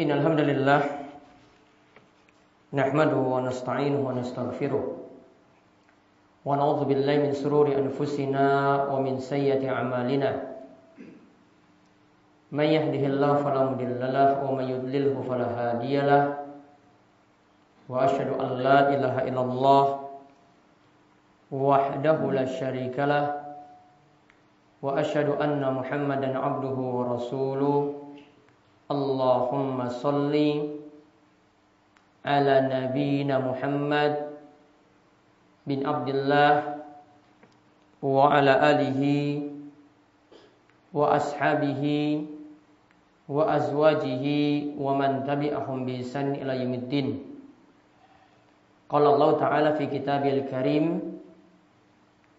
إن الحمد لله نحمده ونستعينه ونستغفره ونعوذ بالله من سرور أنفسنا ومن سيئة أعمالنا. من يهده الله فلا مضل له ومن يضلله فلا هادي له. وأشهد أن لا إله إلا الله وحده لا شريك له. وأشهد أن محمدا عبده ورسوله. اللهم صل على نبينا محمد بن عبد الله وعلى آله وأصحابه وأزواجه ومن تبعهم بإحسان إلى يوم الدين قال الله تعالى في كتابه الكريم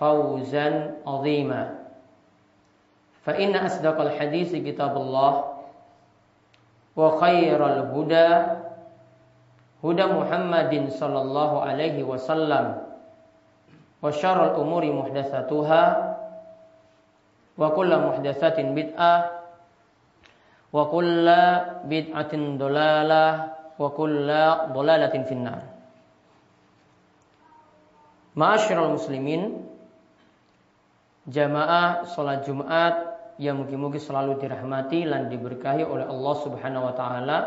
فوزا عظيما فإن أصدق الحديث كتاب الله وخير الهدى هدى محمد صلى الله عليه وسلم وشر الأمور محدثاتها وكل محدثة بدعة وكل بدعة ضلالة وكل ضلالة في النار Ma'asyiral muslimin Jamaah sholat Jumat yang mungkin-mungkin selalu dirahmati dan diberkahi oleh Allah Subhanahu wa taala.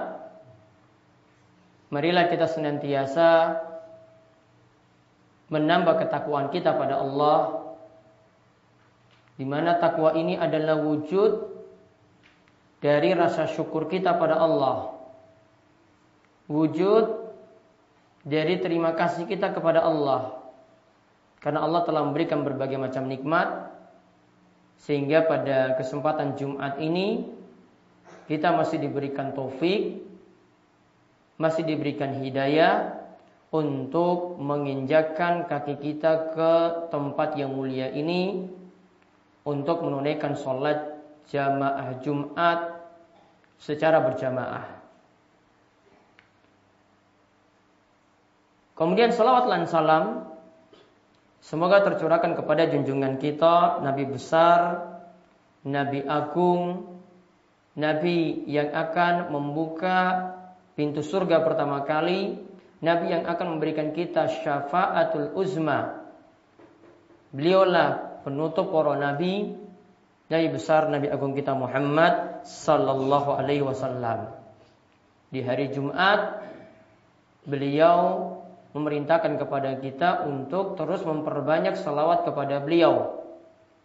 Marilah kita senantiasa menambah ketakwaan kita pada Allah di mana takwa ini adalah wujud dari rasa syukur kita pada Allah. Wujud dari terima kasih kita kepada Allah. Karena Allah telah memberikan berbagai macam nikmat sehingga pada kesempatan Jumat ini kita masih diberikan taufik, masih diberikan hidayah untuk menginjakkan kaki kita ke tempat yang mulia ini untuk menunaikan sholat jamaah Jumat secara berjamaah. Kemudian salawat dan salam Semoga tercurahkan kepada junjungan kita Nabi besar, Nabi agung, Nabi yang akan membuka pintu surga pertama kali, Nabi yang akan memberikan kita syafaatul uzma. Beliaulah penutup para nabi, Nabi besar, Nabi agung kita Muhammad sallallahu alaihi wasallam. Di hari Jumat beliau memerintahkan kepada kita untuk terus memperbanyak salawat kepada beliau.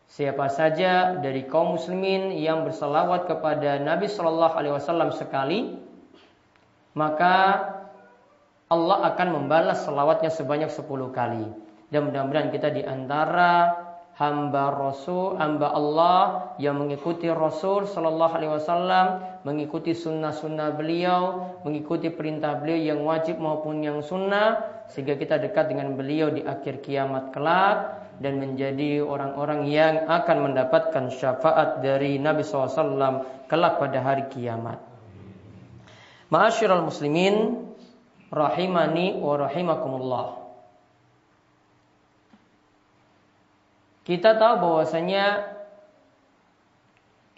Siapa saja dari kaum muslimin yang bersalawat kepada Nabi Shallallahu Alaihi Wasallam sekali, maka Allah akan membalas salawatnya sebanyak 10 kali. Dan mudah-mudahan kita di antara hamba Rasul, hamba Allah yang mengikuti Rasul Sallallahu Alaihi Wasallam, mengikuti sunnah-sunnah beliau, mengikuti perintah beliau yang wajib maupun yang sunnah, sehingga kita dekat dengan beliau di akhir kiamat kelak dan menjadi orang-orang yang akan mendapatkan syafaat dari Nabi SAW kelak pada hari kiamat. Ma'asyiral muslimin rahimani wa rahimakumullah. Kita tahu bahwasanya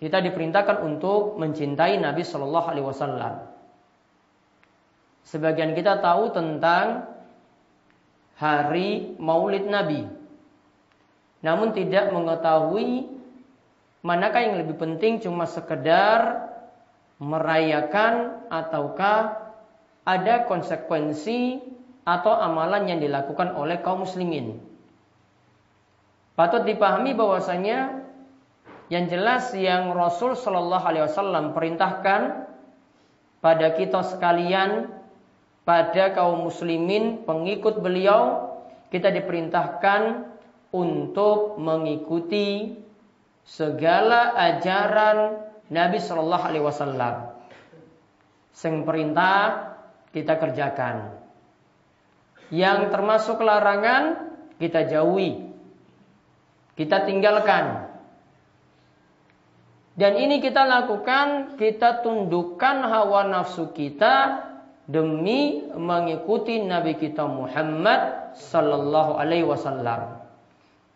kita diperintahkan untuk mencintai Nabi Shallallahu Alaihi Wasallam. Sebagian kita tahu tentang hari Maulid Nabi, namun tidak mengetahui manakah yang lebih penting cuma sekedar merayakan ataukah ada konsekuensi atau amalan yang dilakukan oleh kaum muslimin. Patut dipahami bahwasanya yang jelas yang Rasul Shallallahu Alaihi Wasallam perintahkan pada kita sekalian, pada kaum muslimin pengikut beliau, kita diperintahkan untuk mengikuti segala ajaran Nabi Shallallahu Alaihi Wasallam. Sing perintah kita kerjakan. Yang termasuk larangan kita jauhi. Kita tinggalkan. Dan ini kita lakukan, kita tundukkan hawa nafsu kita demi mengikuti Nabi kita Muhammad sallallahu alaihi wasallam.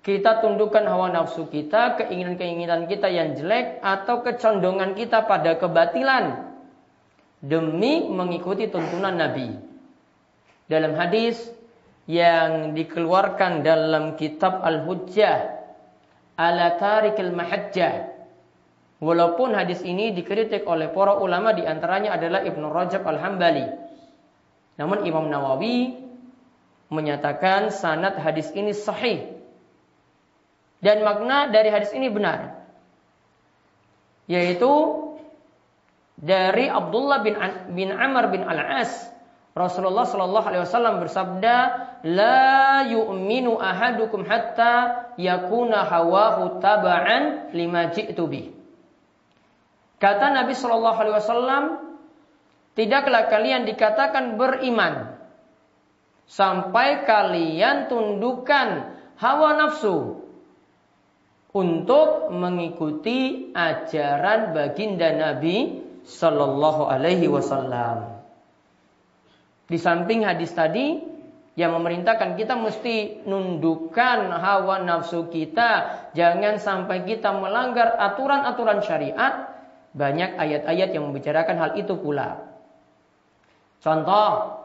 Kita tundukkan hawa nafsu kita, keinginan-keinginan kita yang jelek atau kecondongan kita pada kebatilan demi mengikuti tuntunan Nabi. Dalam hadis yang dikeluarkan dalam kitab Al-Hujjah ala tarikil mahajjah Walaupun hadis ini dikritik oleh para ulama di antaranya adalah Ibnu Rajab Al-Hambali. Namun Imam Nawawi menyatakan sanad hadis ini sahih. Dan makna dari hadis ini benar. Yaitu dari Abdullah bin bin Amr bin Al-As Rasulullah Shallallahu Alaihi Wasallam bersabda, لا ahadukum hatta yakuna hawahu taba'an lima ji'tu bih. Kata Nabi Shallallahu Alaihi Wasallam, tidaklah kalian dikatakan beriman sampai kalian tundukkan hawa nafsu untuk mengikuti ajaran baginda Nabi Shallallahu Alaihi Wasallam. Di samping hadis tadi yang memerintahkan kita mesti nundukkan hawa nafsu kita, jangan sampai kita melanggar aturan-aturan syariat banyak ayat-ayat yang membicarakan hal itu pula. Contoh,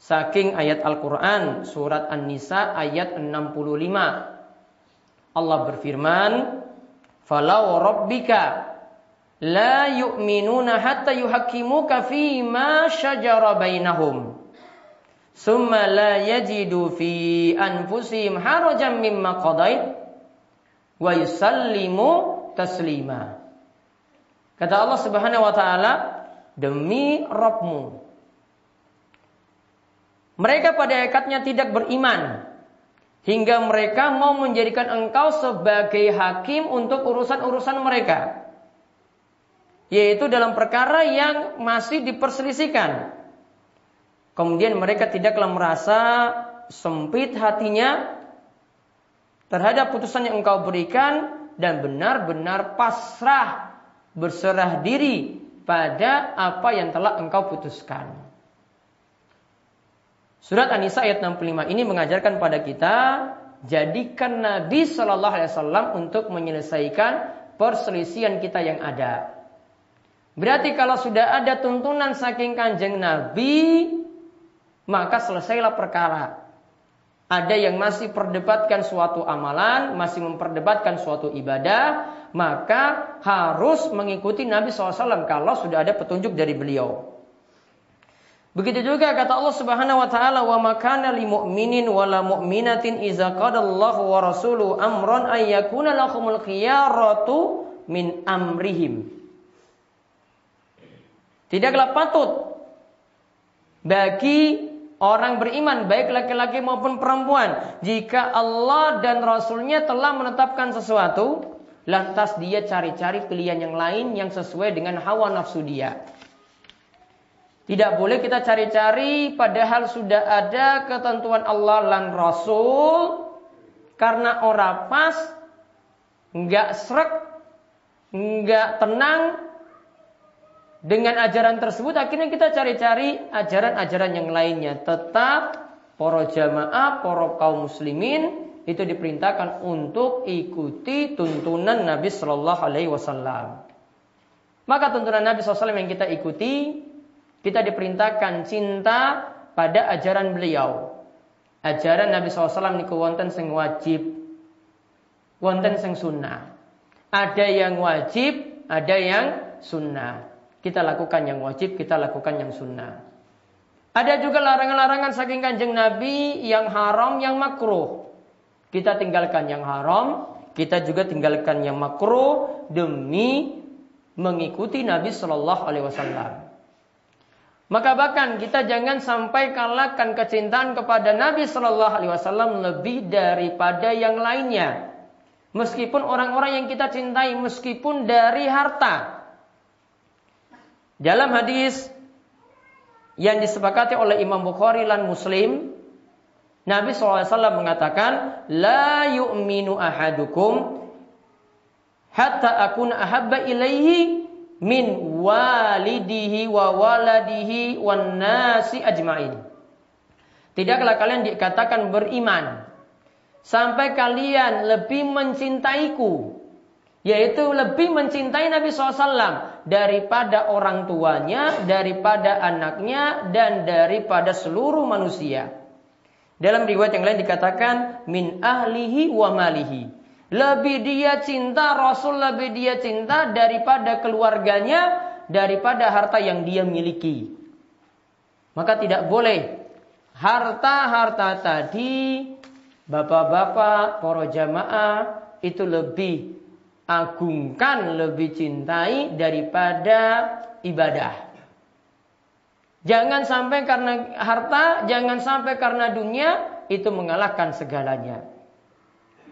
saking ayat Al-Quran, surat An-Nisa ayat 65. Allah berfirman, Falau rabbika la yu'minuna hatta yuhakimuka fi ma syajara bainahum. Summa la yajidu fi anfusihim harajan mimma qadait wa yusallimu taslima. Kata Allah Subhanahu wa taala, demi Rabbmu. Mereka pada ekatnya tidak beriman hingga mereka mau menjadikan engkau sebagai hakim untuk urusan-urusan mereka. Yaitu dalam perkara yang masih diperselisihkan. Kemudian mereka tidaklah merasa sempit hatinya terhadap putusan yang engkau berikan dan benar-benar pasrah berserah diri pada apa yang telah engkau putuskan. Surat An-Nisa ayat 65 ini mengajarkan pada kita jadikan Nabi Shallallahu Alaihi Wasallam untuk menyelesaikan perselisihan kita yang ada. Berarti kalau sudah ada tuntunan saking kanjeng Nabi, maka selesailah perkara. Ada yang masih perdebatkan suatu amalan, masih memperdebatkan suatu ibadah, maka harus mengikuti Nabi SAW kalau sudah ada petunjuk dari beliau. Begitu juga kata Allah Subhanahu wa taala wa makana lil mu'minin wala mu'minatin idza qadallahu wa rasuluhu amran ay yakuna lahumul khiyaratu min amrihim. Tidaklah patut. Bagi orang beriman baik laki-laki maupun perempuan jika Allah dan Rasulnya telah menetapkan sesuatu lantas dia cari-cari pilihan yang lain yang sesuai dengan hawa nafsu dia. Tidak boleh kita cari-cari padahal sudah ada ketentuan Allah dan Rasul. Karena orang pas nggak serak nggak tenang dengan ajaran tersebut akhirnya kita cari-cari ajaran-ajaran yang lainnya. Tetap para jamaah, para kaum muslimin itu diperintahkan untuk ikuti tuntunan Nabi Shallallahu Alaihi Wasallam. Maka tuntunan Nabi SAW yang kita ikuti, kita diperintahkan cinta pada ajaran beliau. Ajaran Nabi SAW niku wonten sing wajib, wonten sing sunnah. Ada yang wajib, ada yang sunnah. Kita lakukan yang wajib, kita lakukan yang sunnah. Ada juga larangan-larangan saking kanjeng Nabi yang haram, yang makruh. Kita tinggalkan yang haram, kita juga tinggalkan yang makruh demi mengikuti Nabi Shallallahu Alaihi Wasallam. Maka bahkan kita jangan sampai kalahkan kecintaan kepada Nabi Shallallahu Alaihi Wasallam lebih daripada yang lainnya. Meskipun orang-orang yang kita cintai, meskipun dari harta. Dalam hadis yang disepakati oleh Imam Bukhari dan Muslim, Nabi SAW mengatakan, La yu'minu ahadukum hatta akun ahabba ilaihi min walidihi wa waladihi wan nasi ajmain. Tidaklah kalian dikatakan beriman sampai kalian lebih mencintaiku yaitu lebih mencintai Nabi SAW daripada orang tuanya, daripada anaknya, dan daripada seluruh manusia. Dalam riwayat yang lain dikatakan min ahlihi wa malihi. Lebih dia cinta Rasul lebih dia cinta daripada keluarganya, daripada harta yang dia miliki. Maka tidak boleh harta-harta tadi bapak-bapak, para jamaah itu lebih agungkan, lebih cintai daripada ibadah. Jangan sampai karena harta, jangan sampai karena dunia itu mengalahkan segalanya.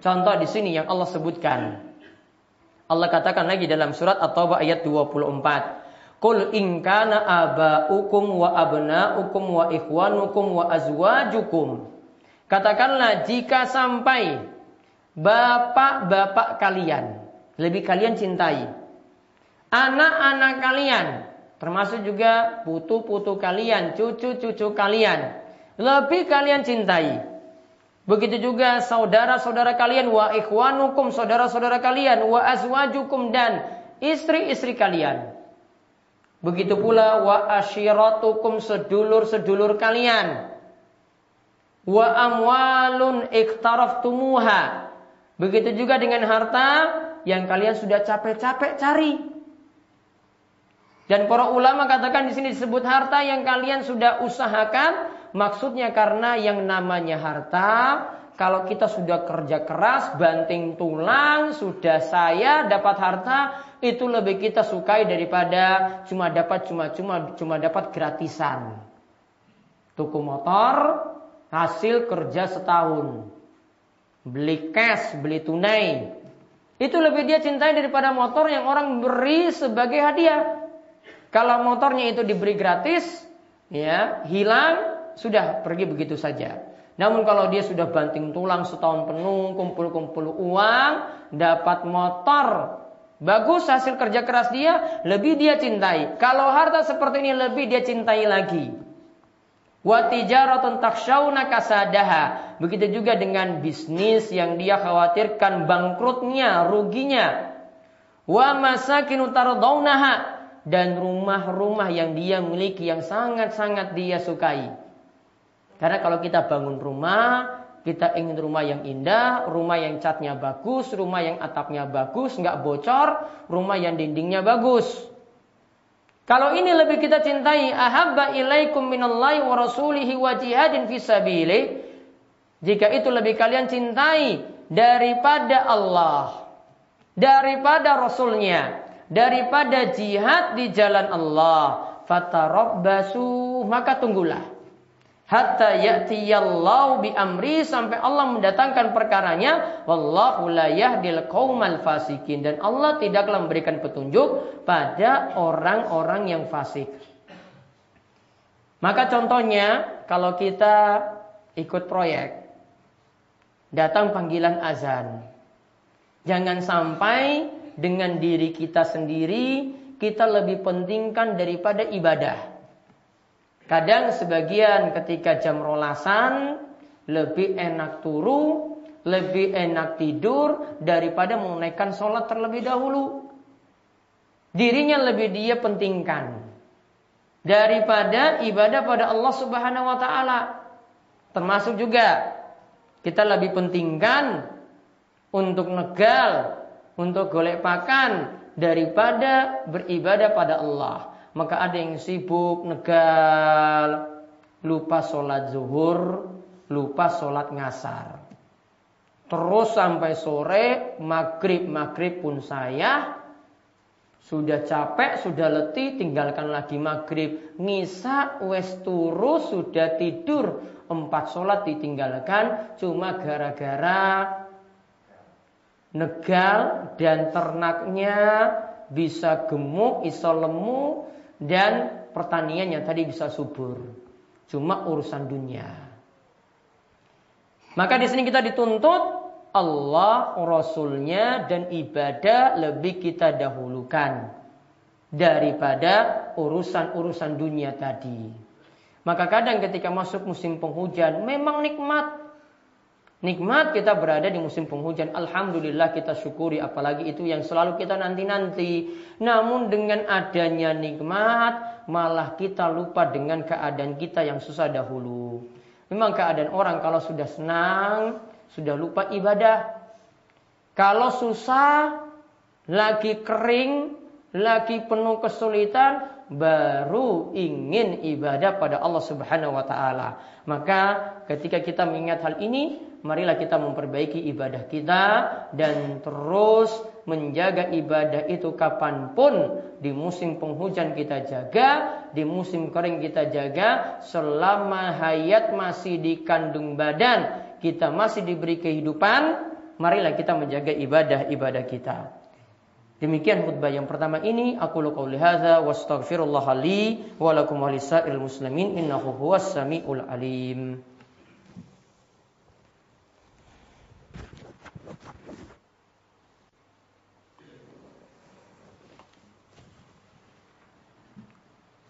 Contoh di sini yang Allah sebutkan. Allah katakan lagi dalam surat At-Taubah ayat 24. Qul in kana aba'ukum wa abna'ukum wa ikhwanukum wa azwajukum Katakanlah jika sampai bapak-bapak kalian lebih kalian cintai. Anak-anak kalian termasuk juga putu-putu kalian, cucu-cucu kalian lebih kalian cintai. Begitu juga saudara-saudara kalian wa ikhwanukum saudara-saudara kalian wa azwajukum dan istri-istri kalian. Begitu pula wa asyiratukum sedulur-sedulur kalian wa amwalun iktaraftumuha. Begitu juga dengan harta yang kalian sudah capek-capek cari. Dan para ulama katakan di sini disebut harta yang kalian sudah usahakan, maksudnya karena yang namanya harta kalau kita sudah kerja keras, banting tulang, sudah saya dapat harta, itu lebih kita sukai daripada cuma dapat cuma cuma cuma dapat gratisan. Tuku motor, hasil kerja setahun. Beli cash, beli tunai. Itu lebih dia cintai daripada motor yang orang beri sebagai hadiah. Kalau motornya itu diberi gratis, ya hilang, sudah pergi begitu saja. Namun kalau dia sudah banting tulang setahun penuh, kumpul-kumpul uang, dapat motor, bagus hasil kerja keras dia, lebih dia cintai. Kalau harta seperti ini lebih dia cintai lagi. Wa tijaratun takhshawna kasadaha. Begitu juga dengan bisnis yang dia khawatirkan bangkrutnya, ruginya. Wa dan rumah-rumah yang dia miliki yang sangat-sangat dia sukai. Karena kalau kita bangun rumah, kita ingin rumah yang indah, rumah yang catnya bagus, rumah yang atapnya bagus, nggak bocor, rumah yang dindingnya bagus. Kalau ini lebih kita cintai, ahabba ilaikum minallahi wa rasulihi wa jihadin fisabili. Jika itu lebih kalian cintai daripada Allah, daripada Rasulnya, daripada jihad di jalan Allah, fatarabbasu maka tunggulah hatta ya'tiyallahu bi amri sampai Allah mendatangkan perkaranya wallahu la yahdil qaumal fasikin dan Allah tidaklah memberikan petunjuk pada orang-orang yang fasik. Maka contohnya kalau kita ikut proyek datang panggilan azan. Jangan sampai dengan diri kita sendiri kita lebih pentingkan daripada ibadah. Kadang sebagian ketika jam rolasan lebih enak turu, lebih enak tidur daripada menunaikan sholat terlebih dahulu. Dirinya lebih dia pentingkan daripada ibadah pada Allah Subhanahu wa taala. Termasuk juga kita lebih pentingkan untuk negal, untuk golek pakan daripada beribadah pada Allah maka ada yang sibuk negal lupa sholat zuhur, lupa sholat ngasar. Terus sampai sore, maghrib-maghrib pun saya, sudah capek, sudah letih, tinggalkan lagi maghrib. Ngisa, wes turu, sudah tidur. Empat sholat ditinggalkan, cuma gara-gara negal dan ternaknya bisa gemuk, iso lemu, dan pertaniannya tadi bisa subur. Cuma urusan dunia. Maka di sini kita dituntut Allah, Rasulnya dan ibadah lebih kita dahulukan daripada urusan-urusan dunia tadi. Maka kadang ketika masuk musim penghujan memang nikmat. Nikmat kita berada di musim penghujan. Alhamdulillah kita syukuri apalagi itu yang selalu kita nanti-nanti. Namun dengan adanya nikmat malah kita lupa dengan keadaan kita yang susah dahulu. Memang keadaan orang kalau sudah senang sudah lupa ibadah. Kalau susah, lagi kering, lagi penuh kesulitan, baru ingin ibadah pada Allah Subhanahu wa taala. Maka ketika kita mengingat hal ini, marilah kita memperbaiki ibadah kita dan terus menjaga ibadah itu kapan pun di musim penghujan kita jaga, di musim kering kita jaga, selama hayat masih di kandung badan kita masih diberi kehidupan, marilah kita menjaga ibadah-ibadah kita. Demikian khutbah yang pertama ini aku qauli hadza wastaghfirullah li wa lakum wa lisa'il muslimin innahu alim.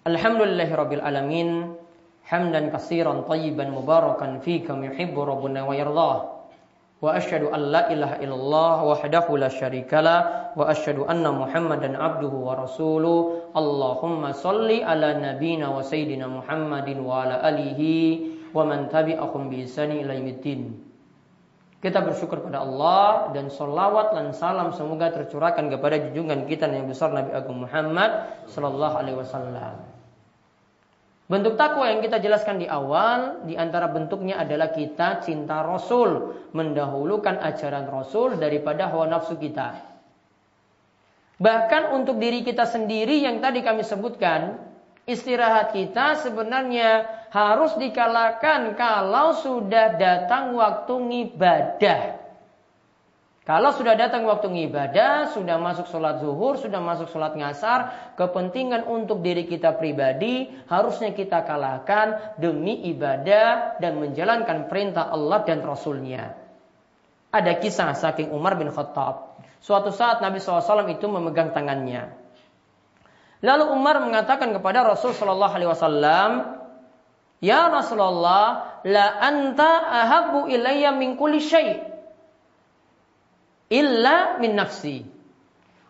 Alhamdulillahirabbil alamin hamdan katsiran tayyiban mubarakan fi kama yuhibbu rabbuna wa yardah wa asyhadu an la ilaha illallah wahdahu la syarikalah wa asyhadu anna muhammadan abduhu wa rasuluh. Allahumma salli ala nabiyyina wa sayyidina Muhammadin wa ala alihi wa man tabi'ahum bi ihsani ila kita bersyukur pada Allah dan salawat dan salam semoga tercurahkan kepada junjungan kita yang besar Nabi Agung Muhammad sallallahu alaihi wasallam. Bentuk takwa yang kita jelaskan di awal, di antara bentuknya adalah kita cinta Rasul, mendahulukan ajaran Rasul daripada hawa nafsu kita. Bahkan untuk diri kita sendiri yang tadi kami sebutkan, istirahat kita sebenarnya harus dikalahkan kalau sudah datang waktu ngibadah. Kalau sudah datang waktu ibadah, sudah masuk sholat zuhur, sudah masuk sholat ngasar, kepentingan untuk diri kita pribadi harusnya kita kalahkan demi ibadah dan menjalankan perintah Allah dan Rasulnya. Ada kisah saking Umar bin Khattab. Suatu saat Nabi SAW itu memegang tangannya. Lalu Umar mengatakan kepada Rasul Shallallahu Alaihi Wasallam, Ya Rasulullah, la anta ahabu ilayya min kulli illa min nafsi.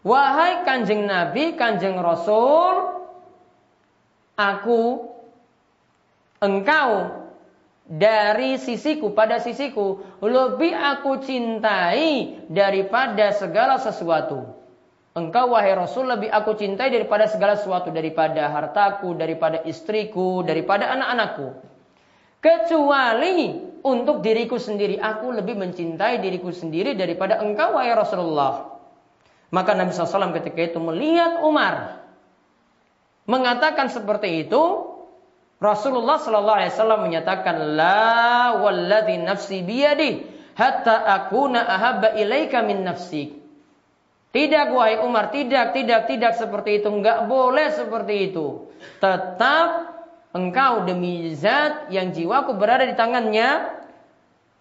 Wahai kanjeng Nabi, kanjeng Rasul, aku, engkau, dari sisiku, pada sisiku, lebih aku cintai daripada segala sesuatu. Engkau wahai Rasul lebih aku cintai daripada segala sesuatu. Daripada hartaku, daripada istriku, daripada anak-anakku. Kecuali untuk diriku sendiri. Aku lebih mencintai diriku sendiri daripada engkau wahai Rasulullah. Maka Nabi SAW ketika itu melihat Umar mengatakan seperti itu, Rasulullah Sallallahu Alaihi Wasallam menyatakan, La walladhi nafsi biyadi hatta akuna ahabba ilaika min nafsik. Tidak wahai Umar, tidak, tidak, tidak seperti itu. Enggak boleh seperti itu. Tetap engkau demi zat yang jiwaku berada di tangannya,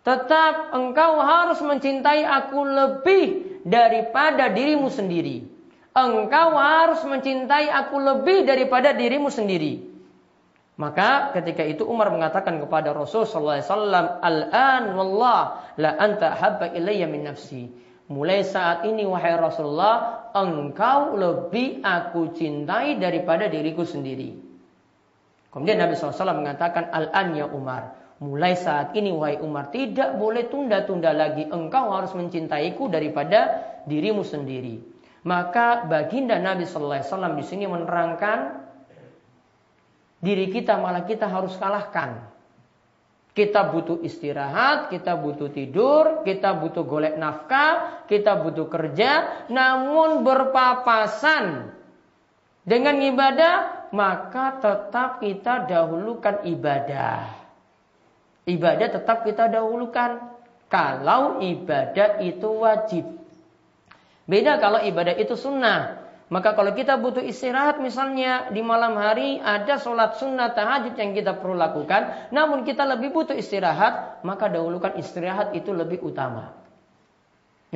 tetap engkau harus mencintai aku lebih daripada dirimu sendiri. Engkau harus mencintai aku lebih daripada dirimu sendiri. Maka ketika itu Umar mengatakan kepada Rasul sallallahu alaihi wasallam, "Al-an wallah la anta habba ilayya min nafsi." Mulai saat ini wahai Rasulullah, engkau lebih aku cintai daripada diriku sendiri. Kemudian Nabi SAW mengatakan, Al-an ya Umar. Mulai saat ini wahai Umar, tidak boleh tunda-tunda lagi. Engkau harus mencintaiku daripada dirimu sendiri. Maka baginda Nabi SAW di sini menerangkan diri kita malah kita harus kalahkan. Kita butuh istirahat, kita butuh tidur, kita butuh golek nafkah, kita butuh kerja, namun berpapasan dengan ibadah, maka tetap kita dahulukan ibadah. Ibadah tetap kita dahulukan. Kalau ibadah itu wajib. Beda kalau ibadah itu sunnah. Maka kalau kita butuh istirahat misalnya di malam hari ada sholat sunnah tahajud yang kita perlu lakukan. Namun kita lebih butuh istirahat. Maka dahulukan istirahat itu lebih utama.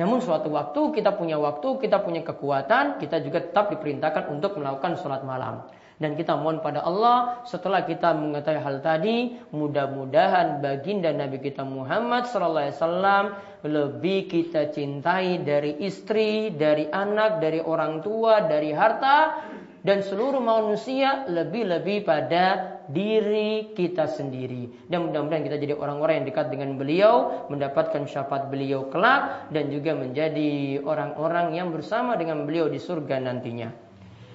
Namun suatu waktu kita punya waktu, kita punya kekuatan, kita juga tetap diperintahkan untuk melakukan sholat malam. Dan kita mohon pada Allah setelah kita mengetahui hal tadi, mudah-mudahan baginda Nabi kita Muhammad sallallahu alaihi wasallam lebih kita cintai dari istri, dari anak, dari orang tua, dari harta dan seluruh manusia lebih-lebih pada diri kita sendiri. Dan mudah-mudahan kita jadi orang-orang yang dekat dengan beliau, mendapatkan syafaat beliau kelak dan juga menjadi orang-orang yang bersama dengan beliau di surga nantinya.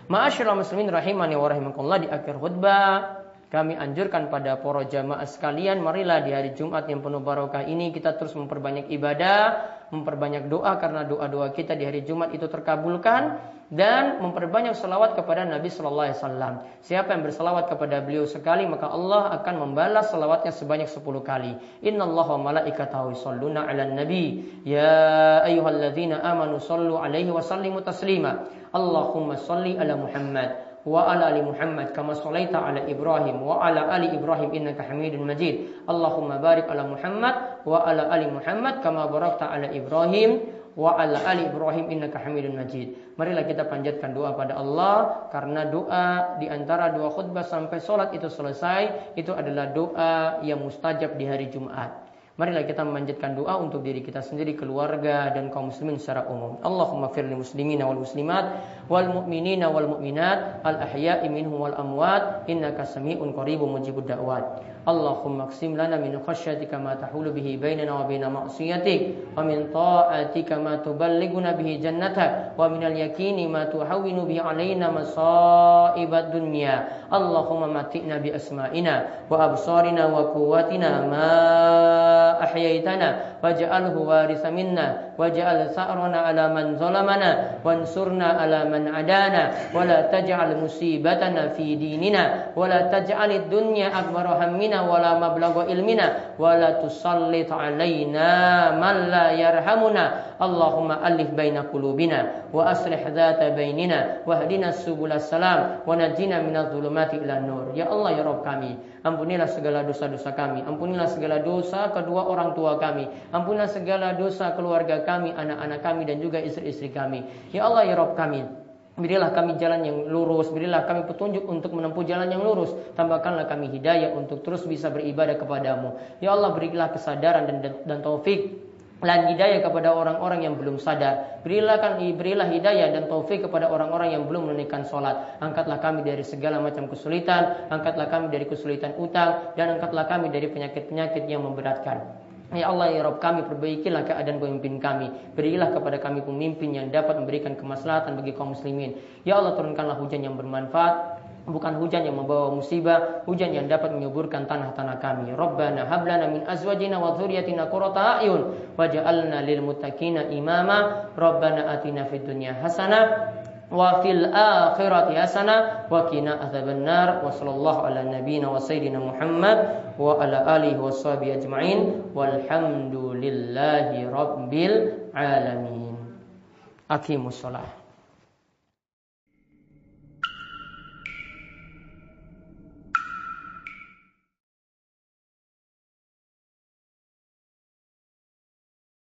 Ma'asyiral muslimin rahimani wa rahimakumullah di akhir khutbah kami anjurkan pada para jamaah sekalian marilah di hari Jumat yang penuh barokah ini kita terus memperbanyak ibadah, memperbanyak doa karena doa-doa kita di hari Jumat itu terkabulkan dan memperbanyak salawat kepada Nabi Sallallahu Alaihi Wasallam. Siapa yang bersalawat kepada beliau sekali maka Allah akan membalas salawatnya sebanyak 10 kali. Inna Allah wa malaikatahu yusalluna ala nabi ya ayyuhalladzina amanu sallu alaihi wa sallimu taslima. Allahumma salli ala Muhammad wa ala ali Muhammad kama sallaita ala Ibrahim wa ala ali Ibrahim innaka Hamidun Majid. Allahumma barik ala Muhammad wa ala ali Muhammad kama barakta ala Ibrahim wa ala ali Ibrahim innaka Hamidun Majid. Marilah kita panjatkan doa pada Allah karena doa di antara dua khutbah sampai solat itu selesai itu adalah doa yang mustajab di hari Jumat. Marilah kita memanjatkan doa untuk diri kita sendiri, keluarga dan kaum muslimin secara umum. Allahumma firli muslimina wal muslimat wal mu'minina wal mu'minat al ahya'i minhum wal amwat innaka sami'un qaribun mujibud da'wat. اللهم اقسم لنا من خشيتك ما تحول به بيننا وبين معصيتك ومن طاعتك ما تبلغنا به جنتك ومن اليقين ما تهون به علينا مصائب الدنيا اللهم متئنا بأسمائنا وأبصارنا وقواتنا ما أحييتنا واجعله وارث منا واجعل ثأرنا على من ظلمنا وانصرنا على من عدانا ولا تجعل مصيبتنا في ديننا ولا تجعل الدنيا أكبر همنا quwwatina wala mablagha ilmina wala tusallit alaina man la yarhamuna. Allahumma alif baina qulubina wa aslih dhata bainina wahdina subul salam wa najina minadh dhulumati ila nur. Ya Allah ya Rabb kami ampunilah segala dosa-dosa kami ampunilah segala dosa kedua orang tua kami ampunilah segala dosa keluarga kami anak-anak kami dan juga istri-istri kami. Ya Allah ya Rabb kami Berilah kami jalan yang lurus, berilah kami petunjuk untuk menempuh jalan yang lurus. Tambahkanlah kami hidayah untuk terus bisa beribadah kepadamu. Ya Allah berilah kesadaran dan, dan, taufik dan hidayah kepada orang-orang yang belum sadar. Berilah kan berilah hidayah dan taufik kepada orang-orang yang belum menunaikan sholat. Angkatlah kami dari segala macam kesulitan, angkatlah kami dari kesulitan utang, dan angkatlah kami dari penyakit-penyakit yang memberatkan. Ya Allah ya Rabb kami perbaikilah keadaan pemimpin kami. Berilah kepada kami pemimpin yang dapat memberikan kemaslahatan bagi kaum muslimin. Ya Allah turunkanlah hujan yang bermanfaat. Bukan hujan yang membawa musibah, hujan yang dapat menyuburkan tanah-tanah kami. Rabbana hablana min azwajina wa dhurriyyatina qurrata a'yun waj'alna lil muttaqina imama. Rabbana atina fid dunya hasanah wa fil akhirati hasanah wa qina adzabannar wa sallallahu ala nabiyyina wa Muhammad wa ala alihi washabihi ajma'in walhamdulillahi rabbil alamin. Aqimus shalah.